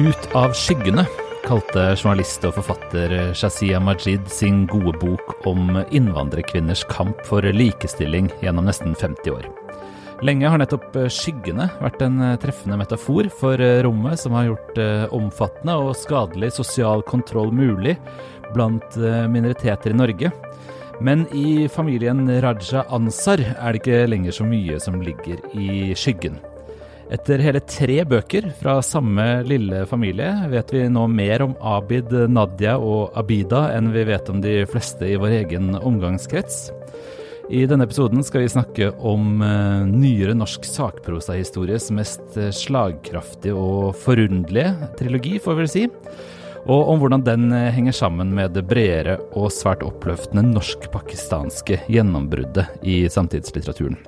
Ut av skyggene kalte journalist og forfatter Shazia Majid sin gode bok om innvandrerkvinners kamp for likestilling gjennom nesten 50 år. Lenge har nettopp skyggene vært en treffende metafor for rommet som har gjort omfattende og skadelig sosial kontroll mulig blant minoriteter i Norge. Men i familien Raja Ansar er det ikke lenger så mye som ligger i skyggen. Etter hele tre bøker fra samme lille familie vet vi nå mer om Abid, Nadia og Abida enn vi vet om de fleste i vår egen omgangskrets. I denne episoden skal vi snakke om uh, nyere norsk sakprosahistories mest uh, slagkraftige og forunderlige trilogi, får vi vel si. Og om hvordan den uh, henger sammen med det bredere og svært oppløftende norsk-pakistanske gjennombruddet i samtidslitteraturen.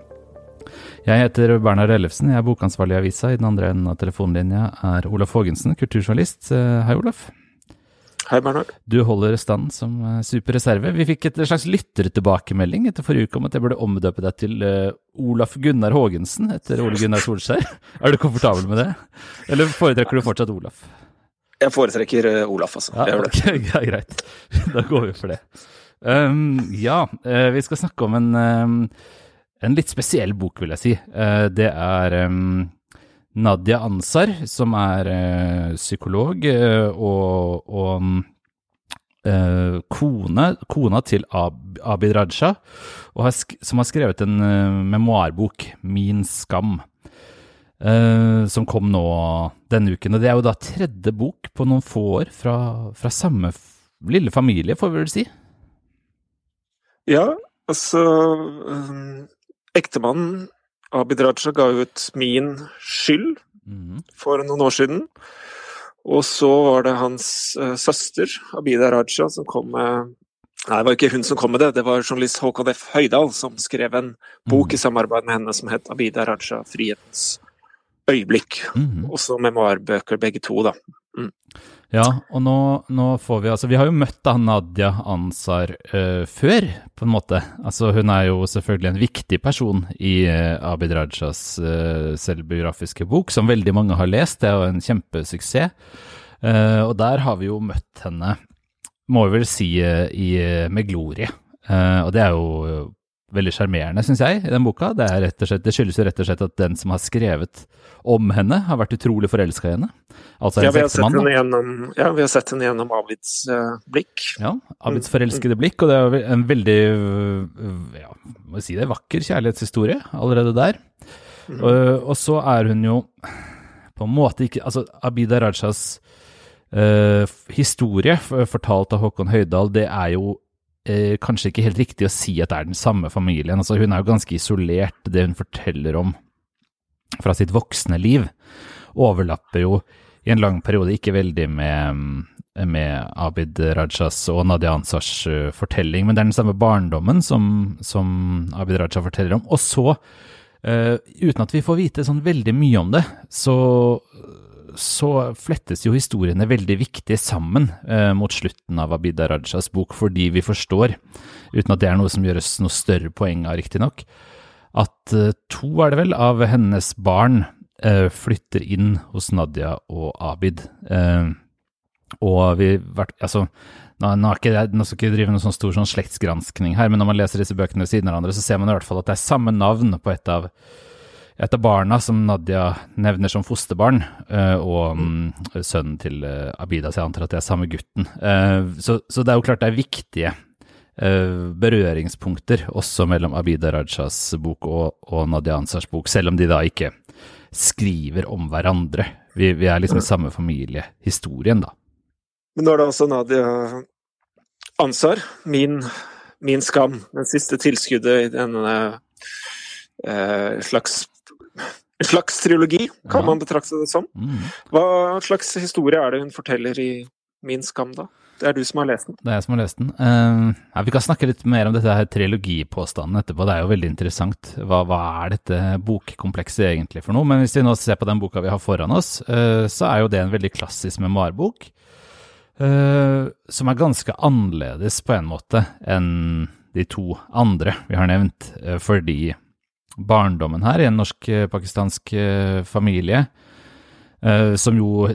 Jeg heter Bernhard Ellefsen, jeg er bokansvarlig i avisa. I den andre enden av telefonlinja er Olaf Haagensen, kulturjournalist. Eh, hei, Olaf. Hei, Bernhard. Du holder stand som superreserve. super reserve. Vi fikk et slags lyttertilbakemelding etter forrige uke om at jeg burde omdøpe deg til uh, Olaf Gunnar Haagensen etter Ole Gunnar Solskjær. er du komfortabel med det, eller foretrekker du fortsatt Olaf? Jeg foretrekker Olaf, altså. Ja. Okay, ja, greit. Da går vi for det. Um, ja, vi skal snakke om en um, en litt spesiell bok, vil jeg si. Eh, det er Nadia Ansar, som er uh, psykolog uh, og, og uh, kone, kona til Abid Raja, har som har skrevet en memoarbok, 'Min skam'. som kom nå denne uken. Og det er jo da tredje bok på noen få år fra, fra samme lille familie, får vi vel si? Ja, altså Ektemannen Abid Raja ga ut 'Min skyld' mm. for noen år siden. Og så var det hans uh, søster, Abida Raja, som kom med Nei, det var ikke hun som kom med det, det var journalist Håkon F. Høydal som skrev en bok mm. i samarbeid med henne som het 'Abida Raja frihetens øyeblikk'. Mm. Også memoarbøker, begge to, da. Mm. Ja, og nå, nå, får vi altså Vi har jo møtt da Nadia Ansar uh, før, på en måte. Altså Hun er jo selvfølgelig en viktig person i uh, Abid Rajas uh, selvbiografiske bok, som veldig mange har lest. Det er jo en kjempesuksess. og der har vi jo møtt henne, må vi vel si, i, med glorie. og det er jo veldig sjarmerende, syns jeg, i den boka. Det, slett, det, skyldes jo rett og slett at den som har skrevet om henne, har vært utrolig forelska i henne. Altså ja, vi gjennom, ja, vi har sett henne gjennom Abids uh, blikk. Ja, Abids mm. forelskede blikk, og det er en veldig ja, må si det, vakker kjærlighetshistorie allerede der. Mm. Og, og, så er hun jo på en måte ikke Altså, Abida Rajas uh, historie, fortalt av Håkon Høydal, det er jo eh, kanskje ikke helt riktig å si at det er den samme familien. Altså, hun er jo ganske isolert. Det hun forteller om fra sitt voksne liv, overlapper jo i en lang periode ikke veldig med, med Abid Rajas og Nadia Ansars uh, fortelling, men det er den samme barndommen som, som Abid Raja forteller om. Og så, uh, uten at vi får vite sånn veldig mye om det, så så flettes jo historiene veldig viktig sammen eh, mot slutten av Abida Rajas bok, fordi vi forstår, uten at det er noe som gjøres noe større poeng av, riktignok, at eh, to, er det vel, av hennes barn eh, flytter inn hos Nadia og Abid. Eh, og vi Altså, nå, nå, ikke, nå, skal ikke drive noen sånn stor sånn slektsgranskning her, men når man leser disse bøkene ved siden av hverandre, så ser man i hvert fall at det er samme navn på et av et av barna som Nadia nevner som fosterbarn, eh, og um, sønnen til eh, Abida, så jeg antar at det er samme gutten. Eh, så, så, det er jo klart det er viktige berøringspunkter også mellom Abida Rajas bok og, og Nadia Ansars bok, selv om de da ikke skriver om hverandre. Vi, vi er liksom i samme familiehistorien, da. Men nå er det altså Nadia Ansar, min, min skam, den siste tilskuddet i denne eh, slags en slags trilogi, kan ja. man betrakte det som. Mm. Hva slags historie er det hun forteller i Min skam, da? Det er du som har lest den. Det er jeg som har lest den. Uh, ja, vi kan snakke litt mer om dette her trilogipåstanden etterpå. Det er jo veldig interessant. Hva, hva, er dette bokkomplekset egentlig for noe? Men hvis vi nå ser på den boka vi har foran oss, uh, så er jo det en veldig klassisk memoarbok. Uh, som er ganske annerledes på en måte enn de to andre vi har nevnt. fordi barndommen her i en norsk-pakistansk eh, familie uh, som jo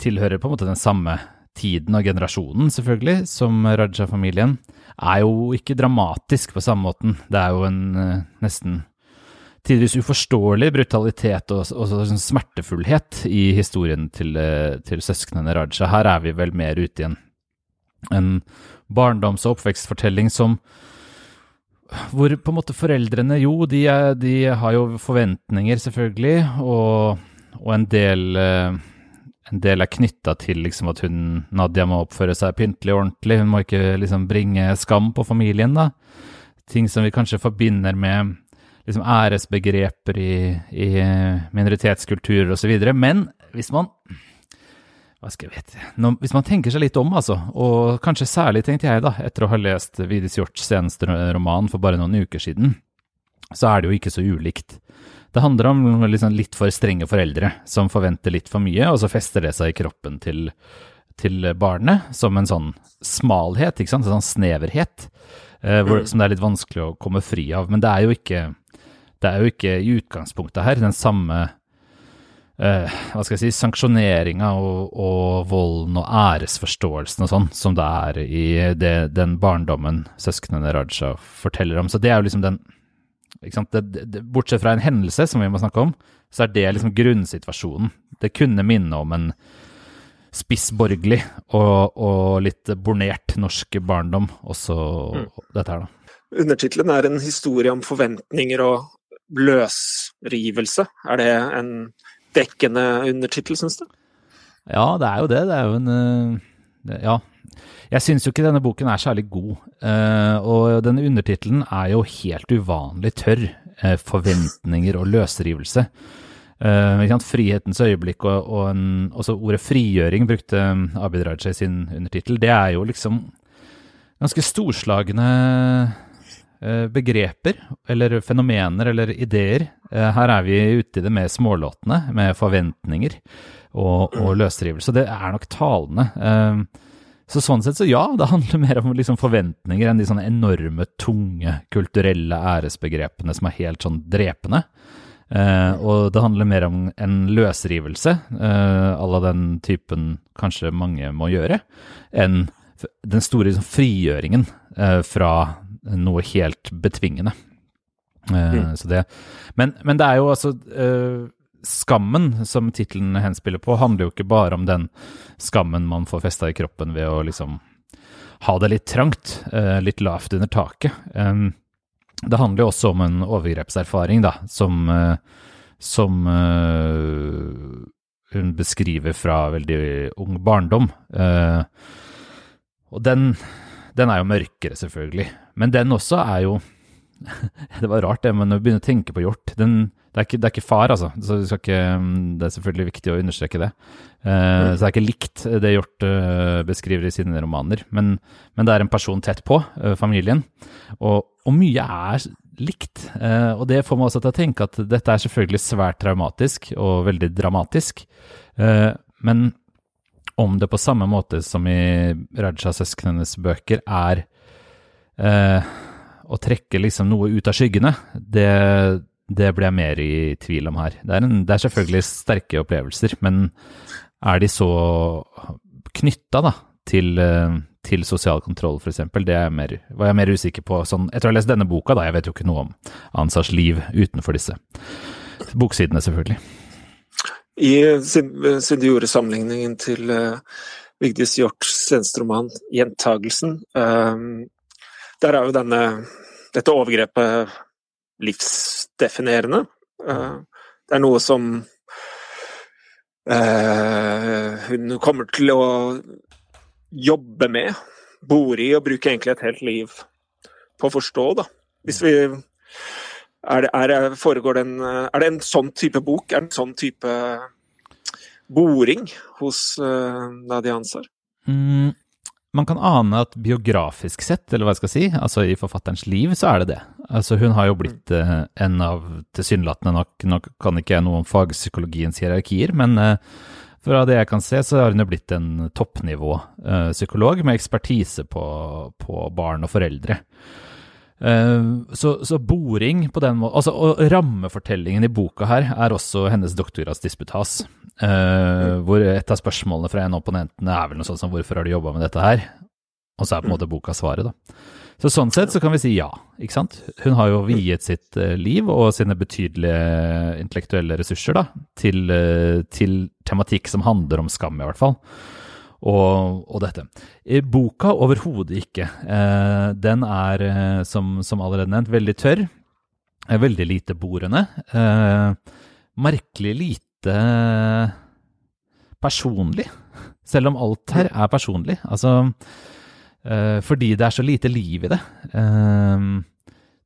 tilhører på en måte den samme tiden og generasjonen, selvfølgelig, som Raja-familien, er jo ikke dramatisk på samme måten. Det er jo en nesten tidvis uforståelig brutalitet og, og sånn smertefullhet i historien til, til søsknene Raja. Her er vi vel mer ute i en, en barndoms- og oppvekstfortelling som hvor på en måte foreldrene Jo, de, er, de har jo forventninger, selvfølgelig, og, og en del eh, en del er knytta til liksom at hun, Nadia må oppføre seg pyntelig og ordentlig. Hun må ikke liksom bringe skam på familien, da. Ting som vi kanskje forbinder med liksom æresbegreper i, i minoritetskulturer osv. Men hvis man hva skal jeg vite Nå, Hvis man tenker seg litt om, altså, og kanskje særlig tenkte jeg, da, etter å ha lest Vidis Hjorts seneste roman for bare noen uker siden, så er det jo ikke så ulikt. Det handler om liksom litt for strenge foreldre som forventer litt for mye, og så fester det seg i kroppen til, til barnet som en sånn smalhet, ikke sant, en sånn sneverhet, eh, hvor, mm. som det er litt vanskelig å komme fri av. Men det er jo ikke, det er jo ikke i utgangspunktet her den samme Uh, hva skal jeg si, sanksjoneringa og, og, volden og æresforståelsen og sånn, som det er i det, den barndommen søsknene Raja forteller om. Så det er jo liksom den det, det, Bortsett fra en hendelse, som vi må snakke om, så er det liksom grunnsituasjonen. Det kunne minne om en spissborgerlig og, og litt bornert norsk barndom, også mm. dette her, da. Undertittelen er en historie om forventninger og løsrivelse. Er det en dekkende undertittel, syns du? Ja, det er jo det. Det er jo en uh, Ja. Jeg syns jo ikke denne boken er særlig god. Uh, og denne undertittelen er jo helt uvanlig tørr. Uh, forventninger og løsrivelse. frihetens øyeblikk og, og en, også ordet frigjøring brukte Abid Raja i sin undertittel. Det er jo liksom ganske storslagne begreper, eller fenomener, eller ideer, Eh, her er vi ute i det mer smålåtne, med forventninger og, og løsrivelse. Det er nok talende. Eh, så sånn sett, så ja, det handler mer om liksom forventninger enn de sånne enorme, tunge kulturelle æresbegrepene som er helt sånn drepende. Uh, og det handler mer om en løsrivelse, uh, à la den typen kanskje mange må gjøre, enn den store liksom, frigjøringen uh, fra noe helt betvingende. Eh, mm. Det, men, men, det er jo altså uh, Skammen, som tittelen henspiller på, handler jo ikke bare om den skammen man får festa i kroppen ved å liksom ha det litt trangt, uh, litt lavt under taket. Det handler jo også om en overgrepserfaring, da, som, som hun beskriver fra veldig ung barndom. og den, den er jo mørkere, selvfølgelig. Men den også er jo Det var rart, det, men når vi begynner å tenke på hjort den, det, er ikke, det, er ikke, far, altså. Så ikke, det er selvfølgelig viktig å understreke det. Uh, mm. Så det er ikke likt det Hjort uh, beskriver i sine romaner, men, men, det er en person tett på, uh, familien. Og, og, mye er likt. og det får meg også til å tenke at dette er selvfølgelig svært traumatisk og veldig dramatisk. men om det på samme måte som i Raja-søsknenes bøker er å trekke liksom noe ut av skyggene, det, det blir jeg mer i tvil om her. Det er, en, det er selvfølgelig sterke opplevelser, men er de så knytta til, til, sosial kontroll, f.eks.? Det er mer, var jeg mer usikker på. Sånn, etter å ha lest denne boka, da, jeg vet jo ikke noe om Ansars liv utenfor disse boksidene, selvfølgelig. I, siden du gjorde sammenligningen til uh, Vigdis Hjorts seneste roman 'Gjentagelsen', uh, der er jo denne, dette overgrepet livsdefinerende. Uh, det er noe som uh, hun kommer til å jobbe med, bore i og bruke egentlig et helt liv på å forstå. da. Hvis vi er det, er, foregår det en, er det en sånn type bok? Er det en sånn type boring hos uh, Nadia Ansar? Mm, man kan ane at biografisk sett, eller hva jeg skal si, altså i forfatterens liv, så er det det. Altså hun har jo blitt uh, en av tilsynelatende nok, nå kan ikke jeg noe om fagpsykologiens hierarkier, men uh, fra det jeg kan se, så har hun jo blitt en toppnivå eh, psykolog med ekspertise på, på barn og foreldre. Så, så, boring på den måten altså, Og rammefortellingen i boka her er også hennes doktorgradsdisputas. Uh, hvor et av spørsmålene fra en av opponentene er vel noe sånt som 'Hvorfor har du jobba med dette her?' Og så er på en måte boka svaret, da. Så sånn sett så kan vi si ja, ikke sant. Hun har jo viet sitt uh, liv og sine betydelige intellektuelle ressurser da, til, til tematikk som handler om skam, i hvert fall og, og dette. Boka overhodet ikke. Eh, den er, eh, som, som, allerede nevnt, veldig tørr. Veldig lite borende. Eh, merkelig lite personlig, selv om alt her er personlig. Altså fordi det er så lite liv i det.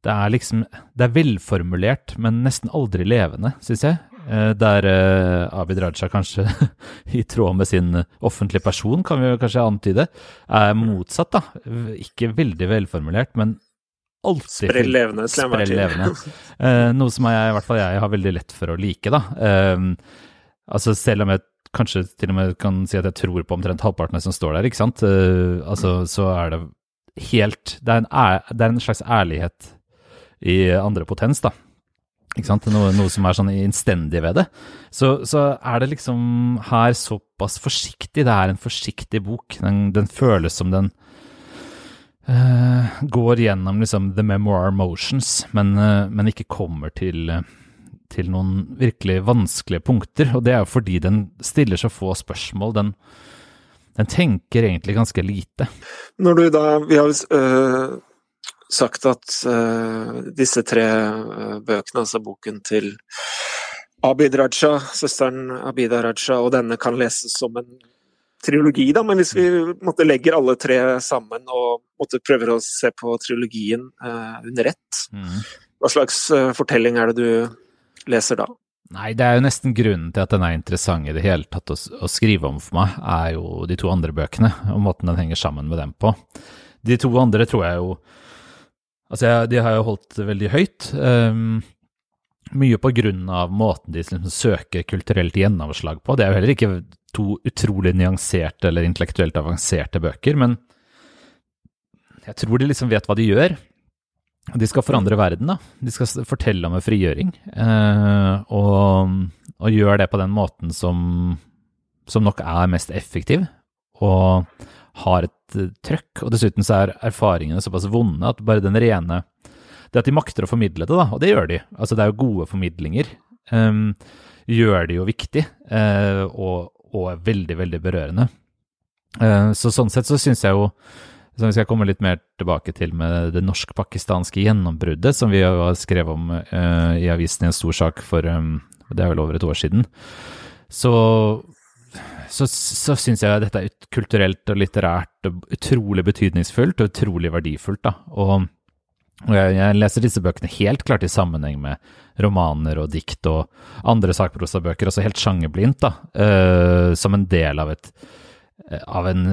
Det er liksom Det er velformulert, men nesten aldri levende, syns jeg. Eh, der uh, Abid Raja kanskje, i tråd med sin offentlige person, kan vi kanskje antyde, er motsatt. da. Ikke veldig velformulert, men alltid Sprell levende, sprell levende. Uh, noe som jeg, i hvert fall jeg har veldig lett for å like. da. Altså Selv om jeg kanskje til og med kan si at jeg tror på omtrent halvparten som står der, ikke sant? altså, så er det helt det er, en, det er en slags ærlighet i andre potens, da. Ikke sant? Noe, noe, som er sånn innstendig ved det. Så, så, er det liksom her såpass forsiktig. Det er en forsiktig bok. Den, den føles som den uh, går gjennom liksom the memoir motions, men, uh, men ikke kommer til, uh, til noen virkelig vanskelige punkter. Og det er jo fordi den stiller så få spørsmål. Den, den tenker egentlig ganske lite. Når du da Vi har sagt at uh, disse tre uh, bøkene, altså boken til Abid Raja, søsteren Abida Raja, og denne kan leses som en trilogi, da, men hvis vi måtte, legger alle tre sammen og måtte, prøver å se på trilogien uh, under ett, mm. hva slags fortelling er det du leser da? Nei, det er jo nesten grunnen til at den er interessant i det hele tatt å, å, skrive om for meg, er jo de to andre bøkene, og måten den henger sammen med dem på. De to andre tror jeg jo Altså, jeg, de har jo holdt veldig høyt. Um, mye på grunn av måten de liksom søker kulturelt gjennomslag på. Det er jo heller ikke to utrolig nyanserte eller intellektuelt avanserte bøker, men jeg tror de liksom vet hva de gjør. De skal forandre verden, da. De skal fortelle om en frigjøring. Uh, og, og gjør det på den måten som, som nok er mest effektiv. Og har et uh, trøkk. Og dessuten så er erfaringene såpass vonde at bare den rene Det at de makter å formidle det, da, og det gjør de, altså det er jo gode formidlinger, um, gjør det jo viktig uh, og, og, veldig, veldig berørende. Uh, så sånn sett så syns jeg jo som vi skal komme litt mer tilbake til med det norsk-pakistanske gjennombruddet, som vi har skrevet om uh, i avisen i en stor sak for um, det er vel over et år siden. Så så, så syns jeg dette er kulturelt og litterært og utrolig betydningsfullt og utrolig verdifullt. da, og og jeg, jeg, leser disse bøkene helt klart i sammenheng med romaner og dikt og andre sakprosabøker, også helt sjangerblindt, uh, som en del av et av en,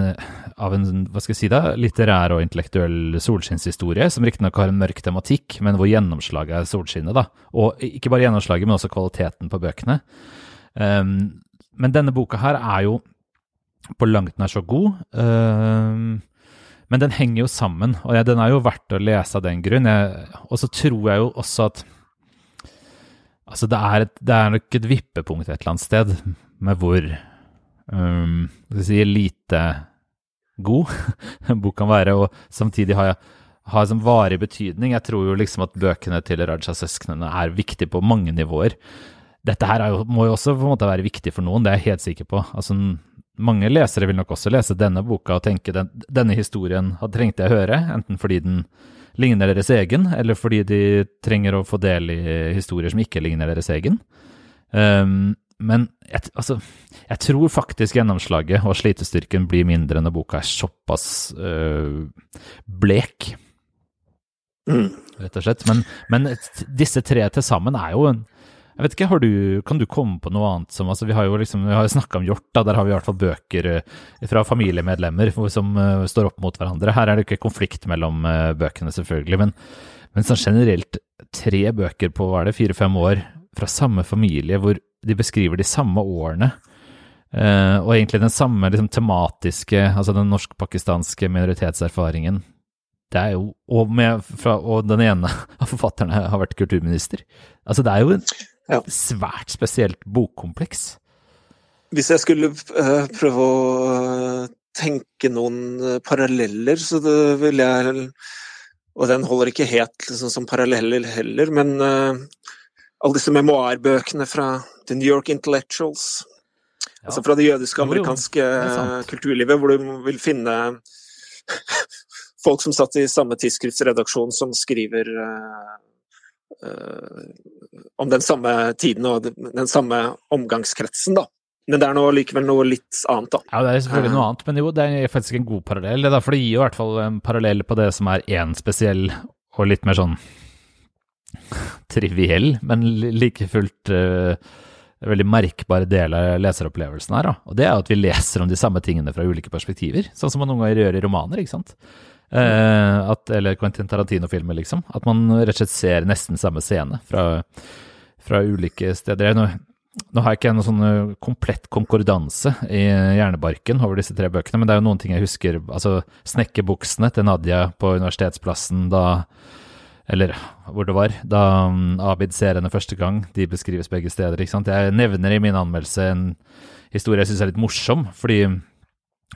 av en, hva skal jeg si da, litterær og intellektuell solskinnshistorie, som riktignok har en mørk tematikk, men hvor gjennomslaget er solskinnet. da, Og ikke bare gjennomslaget, men også kvaliteten på bøkene. Um, men denne boka her er jo på langt nær så god. Uh, men den henger jo sammen, og ja, den er jo verdt å lese av den grunn. Og så tror jeg jo også at Altså, det er, et, det er nok et vippepunkt et eller annet sted med hvor um, skal si, lite god en bok kan være, og samtidig har jeg har som varig betydning. Jeg tror jo liksom at bøkene til Raja-søsknene er viktige på mange nivåer dette her jo, må jo også på en måte være viktig for noen, det er jeg helt sikker på. Altså, mange lesere vil nok også lese denne boka og tenke den, denne historien trengte jeg høre, enten fordi den ligner deres egen, eller fordi de trenger å få del i historier som ikke ligner deres egen. Um, men jeg, altså, jeg tror faktisk gjennomslaget og slitestyrken blir mindre når boka er såpass øh, blek, mm. rett og slett. Men, men disse tre til sammen er jo en jeg vet ikke, du, Kan du komme på noe annet som altså Vi har jo liksom, vi har snakka om hjort, da, der har vi i hvert fall bøker eh, fra familiemedlemmer som uh, står opp mot hverandre. Her er det ikke konflikt mellom uh, bøkene, selvfølgelig, men, men sånn generelt tre bøker på hva er det, fire-fem år fra samme familie, hvor de beskriver de samme årene. Uh, og egentlig den samme liksom, tematiske, altså den norsk-pakistanske minoritetserfaringen det er jo og, med, fra, og, den ene av forfatterne har vært kulturminister. Altså, det er jo en ja. svært spesielt bokkompleks. Hvis jeg skulle uh, prøve å uh, tenke noen uh, paralleller, så det ville jeg Og den holder ikke helt liksom, som paralleller heller, men alle disse memoarbøkene fra The New York Intellectuals, ja. altså fra det jødiske amerikanske kulturlivet, hvor du vil finne folk som satt i samme tidsskriftsredaksjon som skriver uh, uh, om den samme tiden og den samme omgangskretsen, da. Men det er noe, likevel noe litt annet, da. Ja, det er selvfølgelig noe annet, men jo, det er faktisk en god parallell. Da, for det gir jo i hvert fall en parallell på det som er én spesiell og litt mer sånn triviell, men like fullt uh, veldig merkbar del av leseropplevelsen her. Da. Og det er at vi leser om de samme tingene fra ulike perspektiver, sånn som man noen ganger gjør i romaner. ikke sant? Eh, at, eller Quentin Tarantino-filmer, liksom. At man rett og slett ser nesten samme scene fra, fra ulike steder. Nå, nå har jeg ikke en sånn eh, komplett konkordanse i hjernebarken over disse tre bøkene, men det er jo noen ting jeg husker. Altså snekkerbuksene til Nadia på Universitetsplassen da eller hvor det var, da um, Abid ser henne første gang. De beskrives begge steder. ikke sant? Jeg nevner i min anmeldelse en historie jeg syns er litt morsom, fordi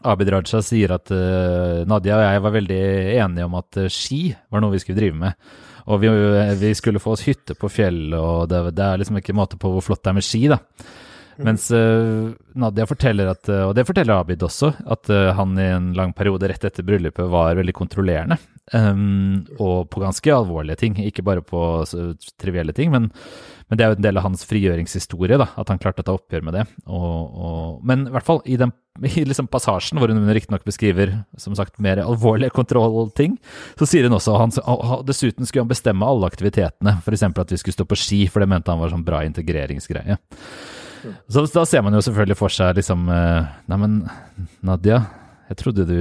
Abid Raja sier at uh, Nadia og jeg var veldig enige om at uh, ski var noe vi skulle drive med. Og vi, vi skulle få oss hytte på fjellet, og det, det, er liksom ikke måte på hvor flott det er med ski, da. Mm. Mens uh, Nadia forteller at, og det forteller Abid også, at han i en lang periode rett etter bryllupet var veldig kontrollerende. Um, og på ganske alvorlige ting, ikke bare på trivielle ting. Men, men, det er jo en del av hans frigjøringshistorie, da, at han klarte å ta oppgjør med det. Og, og, men i hvert fall i den i liksom passasjen hvor hun riktignok beskriver som sagt mer alvorlige kontrollting, så sier hun også at dessuten skulle han bestemme alle aktivitetene, f.eks. at vi skulle stå på ski, for det mente han var sånn bra integreringsgreie. Så da ser man jo selvfølgelig for seg liksom eh, Neimen, Nadia, jeg trodde du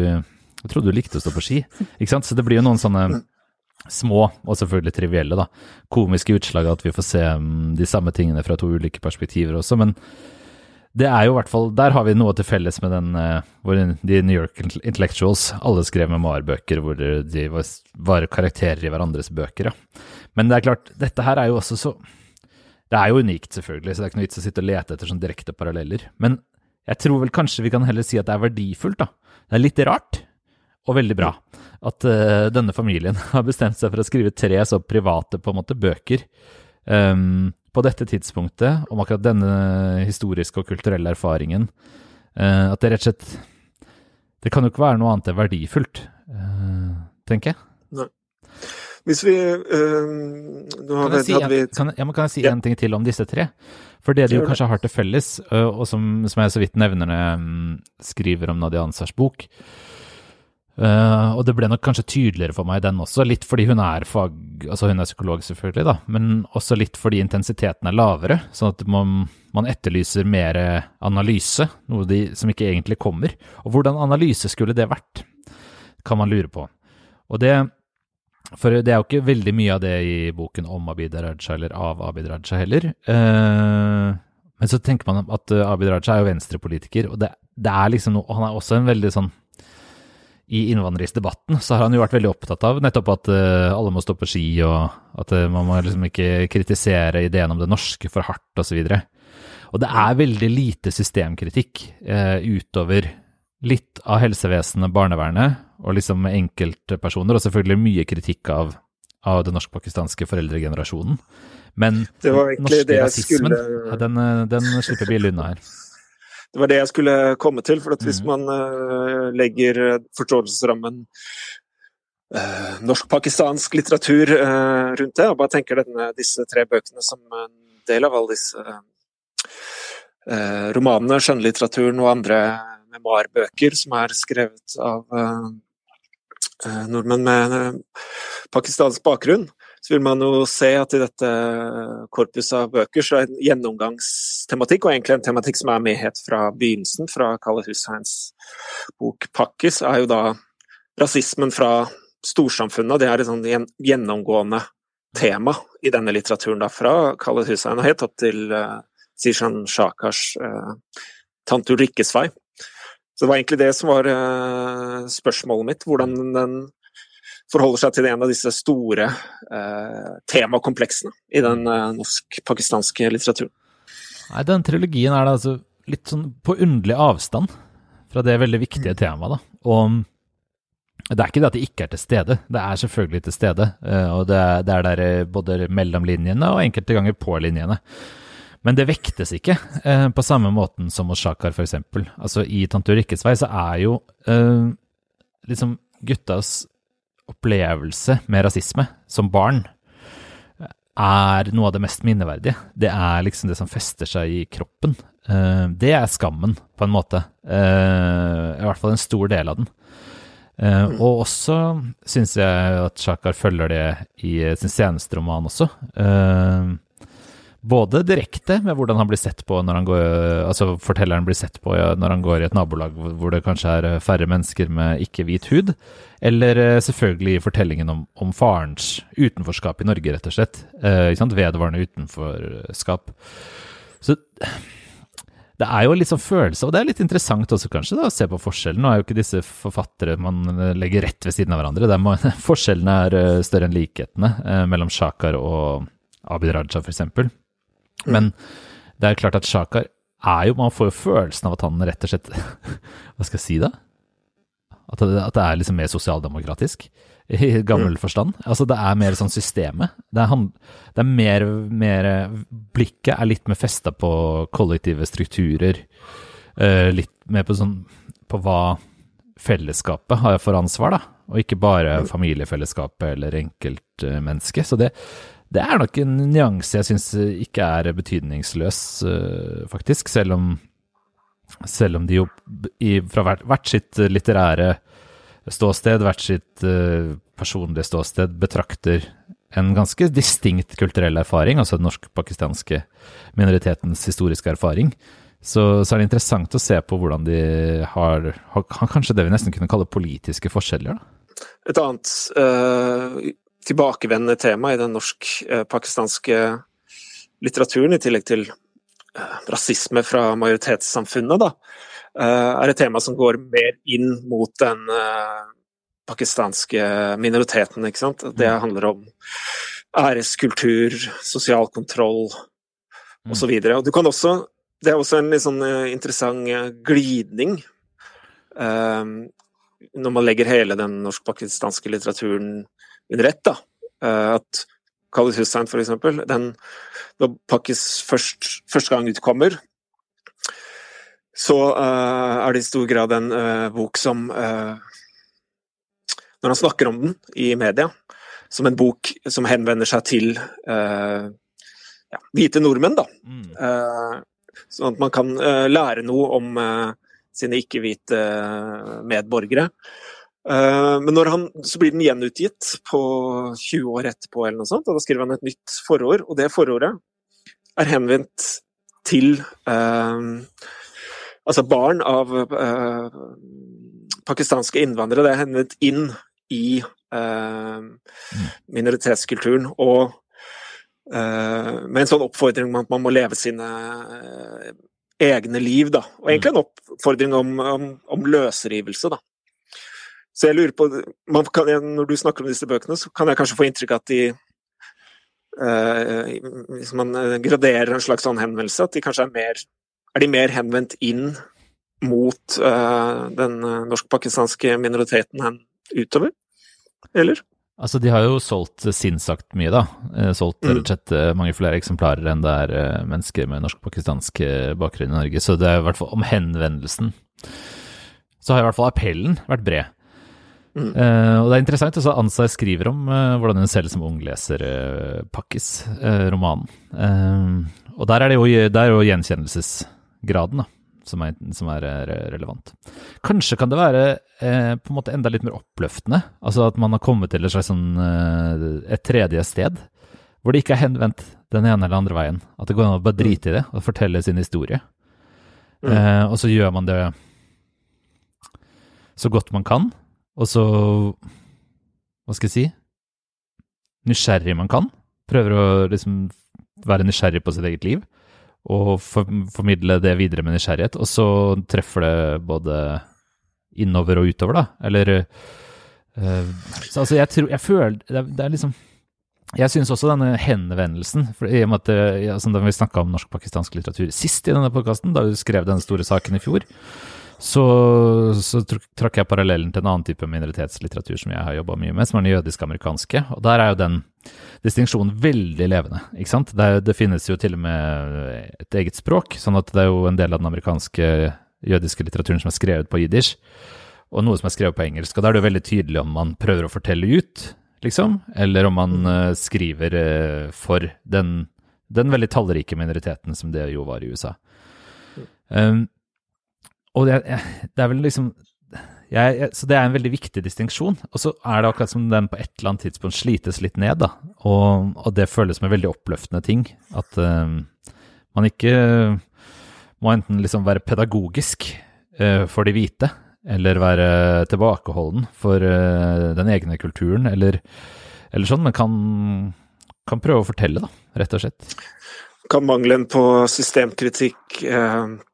jeg trodde du likte å stå på ski. Ikke sant? Så det blir jo noen sånne små, og selvfølgelig trivielle, da, komiske utslag at vi får se um, de samme tingene fra to ulike perspektiver også. Men det er jo i hvert fall Der har vi noe til felles med den uh, hvor de New York Intellectuals alle skrev memoarbøker hvor de var karakterer i hverandres bøker, ja. Men det er klart, dette her er jo også så Det er jo unikt, selvfølgelig, så det er ikke noe vits å sitte og lete etter sånn direkte paralleller. Men jeg tror vel kanskje vi kan heller si at det er verdifullt, da. Det er litt rart, og veldig bra, at uh, denne familien har bestemt seg for å skrive tre så private på en måte bøker um, på dette tidspunktet om akkurat denne historiske og kulturelle erfaringen. Uh, at det rett og slett Det kan jo ikke være noe annet enn verdifullt, uh, tenker jeg. Nei. Hvis vi kan, jeg si, kan, ja, kan jeg si ja. en ting til om disse tre? For det de jo kanskje har til felles, og som, som jeg så vidt nevner når jeg um, skriver om Nadia Ansars bok, Uh, og det ble nok kanskje tydeligere for meg den også, litt fordi hun er fag, altså hun er psykolog selvfølgelig, da, men også litt fordi intensiteten er lavere, sånn at man, man etterlyser mer analyse, noe de, som ikke egentlig kommer. Og hvordan analyse skulle det vært, kan man lure på. Og det, for det er jo ikke veldig mye av det i boken om Abid Raja eller av Abid Raja heller. Uh, men så tenker man at Abid Raja er jo venstrepolitiker, og det, det er liksom noe, han er også en veldig sånn i innvandringsdebatten så har han jo vært veldig opptatt av nettopp at uh, alle må stå på ski, og at man må liksom ikke kritisere ideen om det norske for hardt osv. Og, og det er veldig lite systemkritikk utover litt av helsevesenet, barnevernet og liksom enkeltpersoner, og selvfølgelig mye kritikk av, av den norsk-pakistanske foreldregenerasjonen. Men den norske rasismen, skulle... den, den slipper billig unna her. Det var det jeg skulle komme til. for Hvis mm. man uh, legger eh, forståelsesrammen uh, norsk-pakistansk litteratur rundt det, og bare tenker denne, disse tre bøkene som en del av alle disse romanene, skjønnlitteraturen og andre memoarbøker som er skrevet av nordmenn med pakistansk bakgrunn, så vil man jo se at i dette korpuset av bøker så er en gjennomgangstematikk, og egentlig en tematikk som er med helt fra begynnelsen, fra Kalle Husseins bok 'Pakkis', er jo da rasismen fra storsamfunnet. Det er et sånn gjennomgående tema i denne litteraturen, da, fra Kalle Hussein og helt opp til uh, Sishan Shakars uh, 'Tante Ulrikkes vei'. Så det var egentlig det som var uh, spørsmålet mitt. Hvordan den forholder seg til en av disse store eh, temakompleksene i den eh, norsk-pakistanske litteraturen. Nei, Den trilogien er da altså litt sånn på underlig avstand fra det veldig viktige temaet. da. Og det er ikke det at det ikke er til stede, det er selvfølgelig til stede. Eh, og det er, det er der eh, både mellom linjene og enkelte ganger på linjene. Men det vektes ikke eh, på samme måten som hos Shakar, f.eks. Altså, I 'Tante Ulrikkes vei' så er jo eh, liksom guttas opplevelse med rasisme som barn er noe av det mest minneverdige. Det er liksom det som fester seg i kroppen. Eh, det er skammen, på en måte. Eh, I hvert fall en stor del av den. Uh, og også syns jeg at Shakar følger det i sin seneste roman også. Uh, både direkte med hvordan han blir sett på når han går Altså fortelleren blir sett på når han går i et nabolag hvor det kanskje er færre mennesker med ikke-hvit hud. Eller uh, selvfølgelig fortellingen om, om, farens utenforskap i Norge, rett og slett. Vedvarende utenforskap. Så det er jo litt sånn følelse, og det er litt interessant også kanskje da, å se på forskjellen. Nå er jo ikke disse forfattere man eh, legger rett ved siden av hverandre. Der er, forskjellene er eh, større enn likhetene eh, mellom Shakar og Abid Raja f.eks. Men det er klart at Shakar er jo Man får jo følelsen av at han rett og slett Hva skal jeg si, da? At det, at det er liksom mer sosialdemokratisk i gammel forstand. Altså det er mer sånn systemet. Det er, det er mer, mer, Blikket er litt mer festa på kollektive strukturer. Uh, litt mer på sånn På hva fellesskapet har for ansvar, da. Og ikke bare familiefellesskapet eller enkeltmennesket. Så det, det er nok en nyanse jeg syns ikke er betydningsløs, uh, faktisk. Selv om, selv om de jo i, fra hvert, hvert sitt litterære ståsted, hvert sitt uh, personlige ståsted, betrakter en ganske distinkt kulturell erfaring, altså den norsk-pakistanske minoritetens historiske erfaring. Så, så, er det interessant å se på hvordan de har, har, kanskje det vi nesten kunne kalle politiske forskjeller. Da. Et annet tilbakevendende tema i den norsk-pakistanske litteraturen, i tillegg til uh, rasisme fra majoritetssamfunnet, da, Eh, er et tema som går mer inn mot den eh, pakistanske minoriteten. ikke sant? Det mm. handler om æreskultur, sosial kontroll osv. Mm. Du kan også Det er også en litt sånn eh, interessant glidning når man legger hele den norsk-pakistanske litteraturen under ett. da, At Khalid Hussein, eksempel den når Pakis først, første gang utkommer, så uh, er det i stor grad en uh, bok som uh, Når han snakker om den i media, som en bok som henvender seg til ja, hvite nordmenn, da. Mm. sånn at man kan lære noe om sine ikke-hvite medborgere. Men når han, så blir den gjenutgitt på 20 år etterpå, eller noe sånt, og da skriver han et nytt forord. Og det forordet er henvendt til eh, altså barn av eh, pakistanske innvandrere. Det er henvendt inn i eh, minoritetskulturen. Og uh, med en sånn oppfordring om at man må leve sine egne liv, da. Og egentlig en oppfordring om, om, om løsrivelse, da. Så jeg lurer på kan, Når du snakker om disse bøkene, så kan jeg kanskje få inntrykk av at de Hvis man graderer en slags sånn henvendelse, at de kanskje er mer er de mer henvendt inn mot uh, den eh, norsk-pakistanske minoriteten enn utover, eller? Altså, de har jo solgt sinnssagt mye, da. Eh, solgt mm. rett mange flere eksemplarer enn det er mennesker med norsk-pakistansk bakgrunn i Norge. Så det er i hvert fall om henvendelsen. Så har i hvert fall appellen vært bred. Mm. Uh, og det er interessant også Ansar skriver om uh, hvordan hun selv som ung leser uh, Pakkis, romanen. og der er det jo, er jo gjenkjennelsesgraden da, som er, som er relevant. Kanskje kan det være på en måte enda litt mer oppløftende. Altså at man har kommet til et slags sånn, et tredje sted, hvor det ikke er henvendt den ene eller andre veien. At det går an å bare drite i det og fortelle sin historie. Mm. Og så gjør man det så godt man kan, og så Hva skal jeg si? Nysgjerrig man kan. Prøver å liksom være nysgjerrig på sitt eget liv og for, formidle det videre med nysgjerrighet. Og så treffer det både innover og utover, da. Eller Uh, så altså, jeg tror Jeg føler Det er, det er liksom jeg syns også denne henvendelsen, for i og med at altså, da vi snakka om norsk-pakistansk litteratur sist i denne podkasten, da vi skrev denne store saken i fjor, så, så trakk jeg parallellen til en annen type minoritetslitteratur som jeg har jobba mye med, som er den jødisk-amerikanske. Og der er jo den distinksjonen veldig levende. ikke sant? Det, det, finnes jo til og med et eget språk, sånn at det er jo en del av den amerikanske jødiske litteraturen som er skrevet på jiddisch, og noe som er skrevet på engelsk. Og da er det jo veldig tydelig om man prøver å fortelle ut liksom, eller om man uh, skriver uh, for den, den, veldig tallrike minoriteten som det jo var i USA. Um, og det, det, er vel liksom jeg, Så det er en veldig viktig distinksjon. Og så er det akkurat som den på et eller annet tidspunkt slites litt ned, da. Og, og det føles som en veldig oppløftende ting. At uh, man ikke må enten liksom være pedagogisk for de hvite, eller være tilbakeholden for uh, den egne kulturen, eller, eller sånn, men kan, kan, prøve å fortelle, da, rett og slett. Kan mangelen på systemkritikk uh, uh,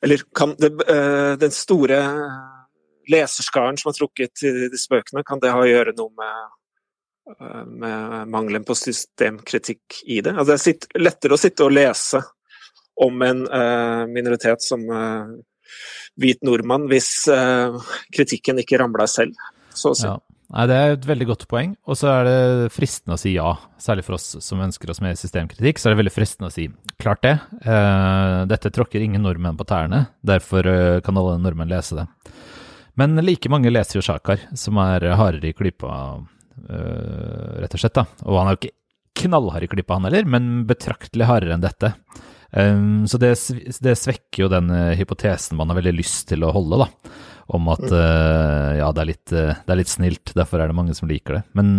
Eller kan det, den store leserskaren som har trukket disse bøkene, kan det ha å gjøre noe med med mangelen på systemkritikk i det. Altså, det er lettere å sitte og lese om en minoritet som hvit nordmann, hvis kritikken ikke ramla selv, så å si. Ja. Nei, Det er et veldig godt poeng. Og så er det fristende å si ja. Særlig for oss som ønsker oss mer systemkritikk, så er det veldig fristende å si klart det. Uh, dette tråkker ingen nordmenn på tærne, derfor uh, kan alle nordmenn lese det. Men like mange leser jo Sjakar, som er hardere i klypa, uh, rett og slett. da. Og han er jo ikke knallhard i klypa, han heller, men betraktelig hardere enn dette. Um, så det, det, svekker jo den hypotesen man har veldig lyst til å holde, da. Om at uh, ja, det er, litt, uh, det er, litt, snilt, derfor er det mange som liker det. Men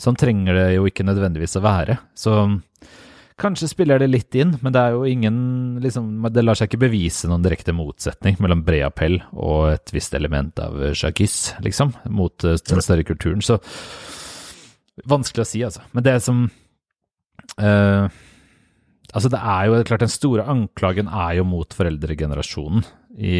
sånn trenger det jo ikke nødvendigvis å være. Så kanskje spiller det litt inn, men det er jo ingen liksom, Det lar seg ikke bevise noen direkte motsetning mellom bred appell og et visst element av sjakis, liksom, mot den større kulturen. Så vanskelig å si, altså. Men det som uh, Altså, det er jo klart Den store anklagen er jo mot foreldregenerasjonen i,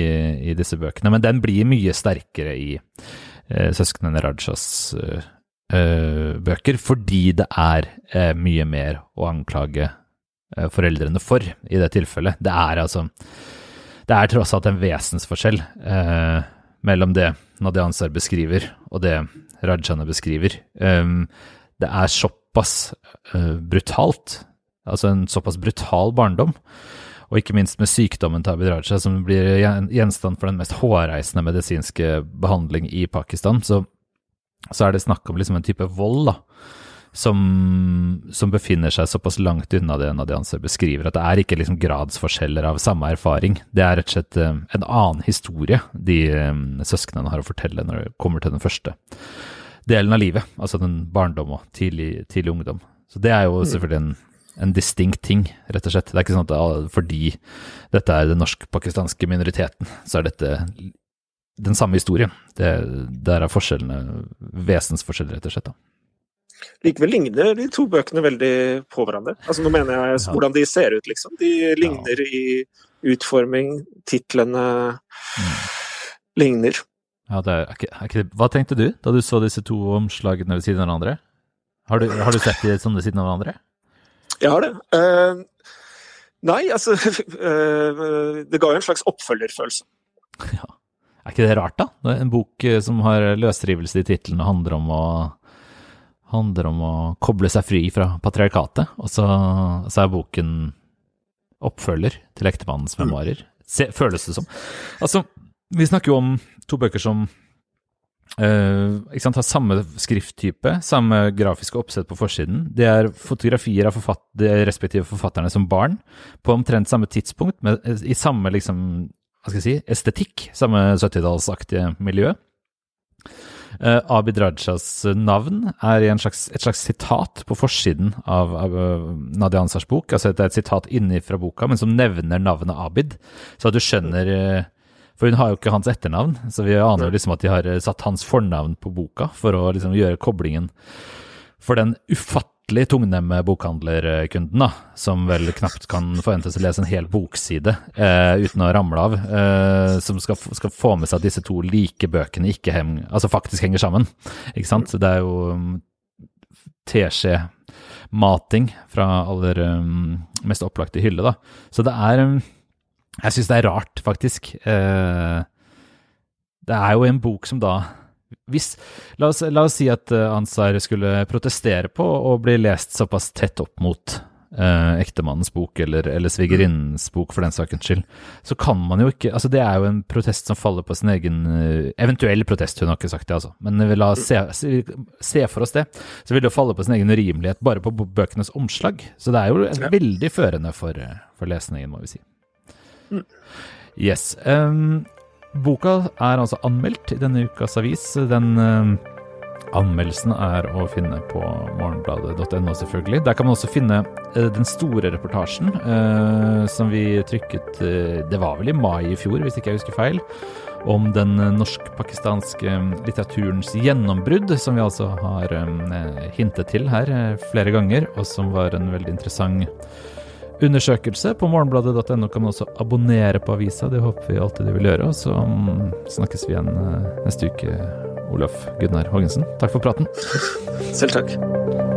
i disse bøkene, men den blir mye sterkere i eh, søsknene Rajas eh, eh, bøker, fordi det er eh, mye mer å anklage eh, foreldrene for i det tilfellet. Det er altså Det er tross alt en vesensforskjell eh, mellom det Nadia Ansar beskriver, og det Rajane beskriver. det er såpass brutalt altså en såpass brutal barndom. Og ikke minst med sykdommen til Abid Raja, som blir gjenstand for den mest hårreisende medisinske behandling i Pakistan, så, så er det snakk om liksom en type vold da, som, som, befinner seg såpass langt unna det Nadianse beskriver, at det er ikke liksom gradsforskjeller av samme erfaring. Det er rett og slett eh, en annen historie de um, søsknene har å fortelle når det kommer til den første delen av livet, altså den barndom og tidlig, tidlig ungdom. Så det er jo mm. selvfølgelig en en distinkt ting, rett og slett. Det er ikke sånn at fordi dette er den norsk-pakistanske minoriteten, så er dette den samme historien. Det, der er forskjellene vesensforskjeller, rett og slett. da. Likevel ligner de to bøkene veldig på hverandre. Altså Nå mener jeg ja. hvordan de ser ut, liksom. De ligner ja. i utforming, titlene mm. ligner. Ja, det er, er, er Hva tenkte du da du så disse to omslagene ved siden av hverandre? Har du, har du sett de sånne ved siden av hverandre? Jeg har det. Uh, nei, altså uh, Det ga jo en slags oppfølgerfølelse. Ja. Er ikke det rart, da? En bok eh, som har løsrivelse i tittelen og handler om å handler om å koble seg fri fra patriarkatet, og så, så er boken oppfølger til ektemannens memoarer. Føles det som. Altså, vi snakker jo om to bøker som Uh, sant, Har samme skrifttype, samme grafiske oppsett på forsiden. Det er fotografier av forfatt de respektive forfatterne som barn, på omtrent samme tidspunkt, med, i samme liksom, hva skal jeg si, estetikk, samme 70-tallsaktige miljø. Uh, Abid Rajas navn er slags, et slags sitat på forsiden av, av Nadia Ansars bok. altså Det er et sitat inni fra boka, men som nevner navnet Abid, så at du skjønner uh, for hun har jo ikke hans etternavn, så vi aner jo liksom at de har eh, satt hans fornavn på boka for å liksom gjøre koblingen. For den ufattelig tungnemme bokhandlerkunden, da, som vel knapt kan forventes å lese en hel bokside eh, uten å ramle av, eh, som skal, skal, få med seg at disse to like bøkene ikke hem, altså faktisk henger sammen. Ikke sant? Så det er jo um, teskje-mating fra aller um, mest opplagte hylle, da. Så det er um, Jeg syns det er rart, faktisk. Eh, det er jo en bok som da hvis, la, oss, la, oss, si at uh, Ansar skulle protestere på å bli lest såpass tett opp mot eh, ektemannens bok, eller, eller svigerinnens bok, for den sakens skyld, så kan man jo ikke Altså, det er jo en protest som faller på sin egen uh, Eventuell protest, hun har ikke sagt det, altså. Men la oss se, se, for oss det. Så vil det jo falle på sin egen urimelighet bare på bøkenes omslag. Så det er jo veldig førende for, for lesningen, må vi si. Yes. Um, Boka er altså anmeldt i denne ukas avis. Den um, anmeldelsen er å finne på morgenbladet.no, selvfølgelig. Der kan man også finne uh, den store reportasjen uh, som vi trykket Det var vel i mai i fjor, hvis ikke jeg husker feil. Om den norsk-pakistanske litteraturens gjennombrudd, som vi altså har hintet til her flere ganger, og som var en veldig interessant undersøkelse. På morgenbladet.no kan man også abonnere på avisa. Det håper vi alltid du vil gjøre. Og så mm, snakkes vi igjen eh, neste uke, Olaf Gunnar Hågensen. Takk for praten. Selv takk.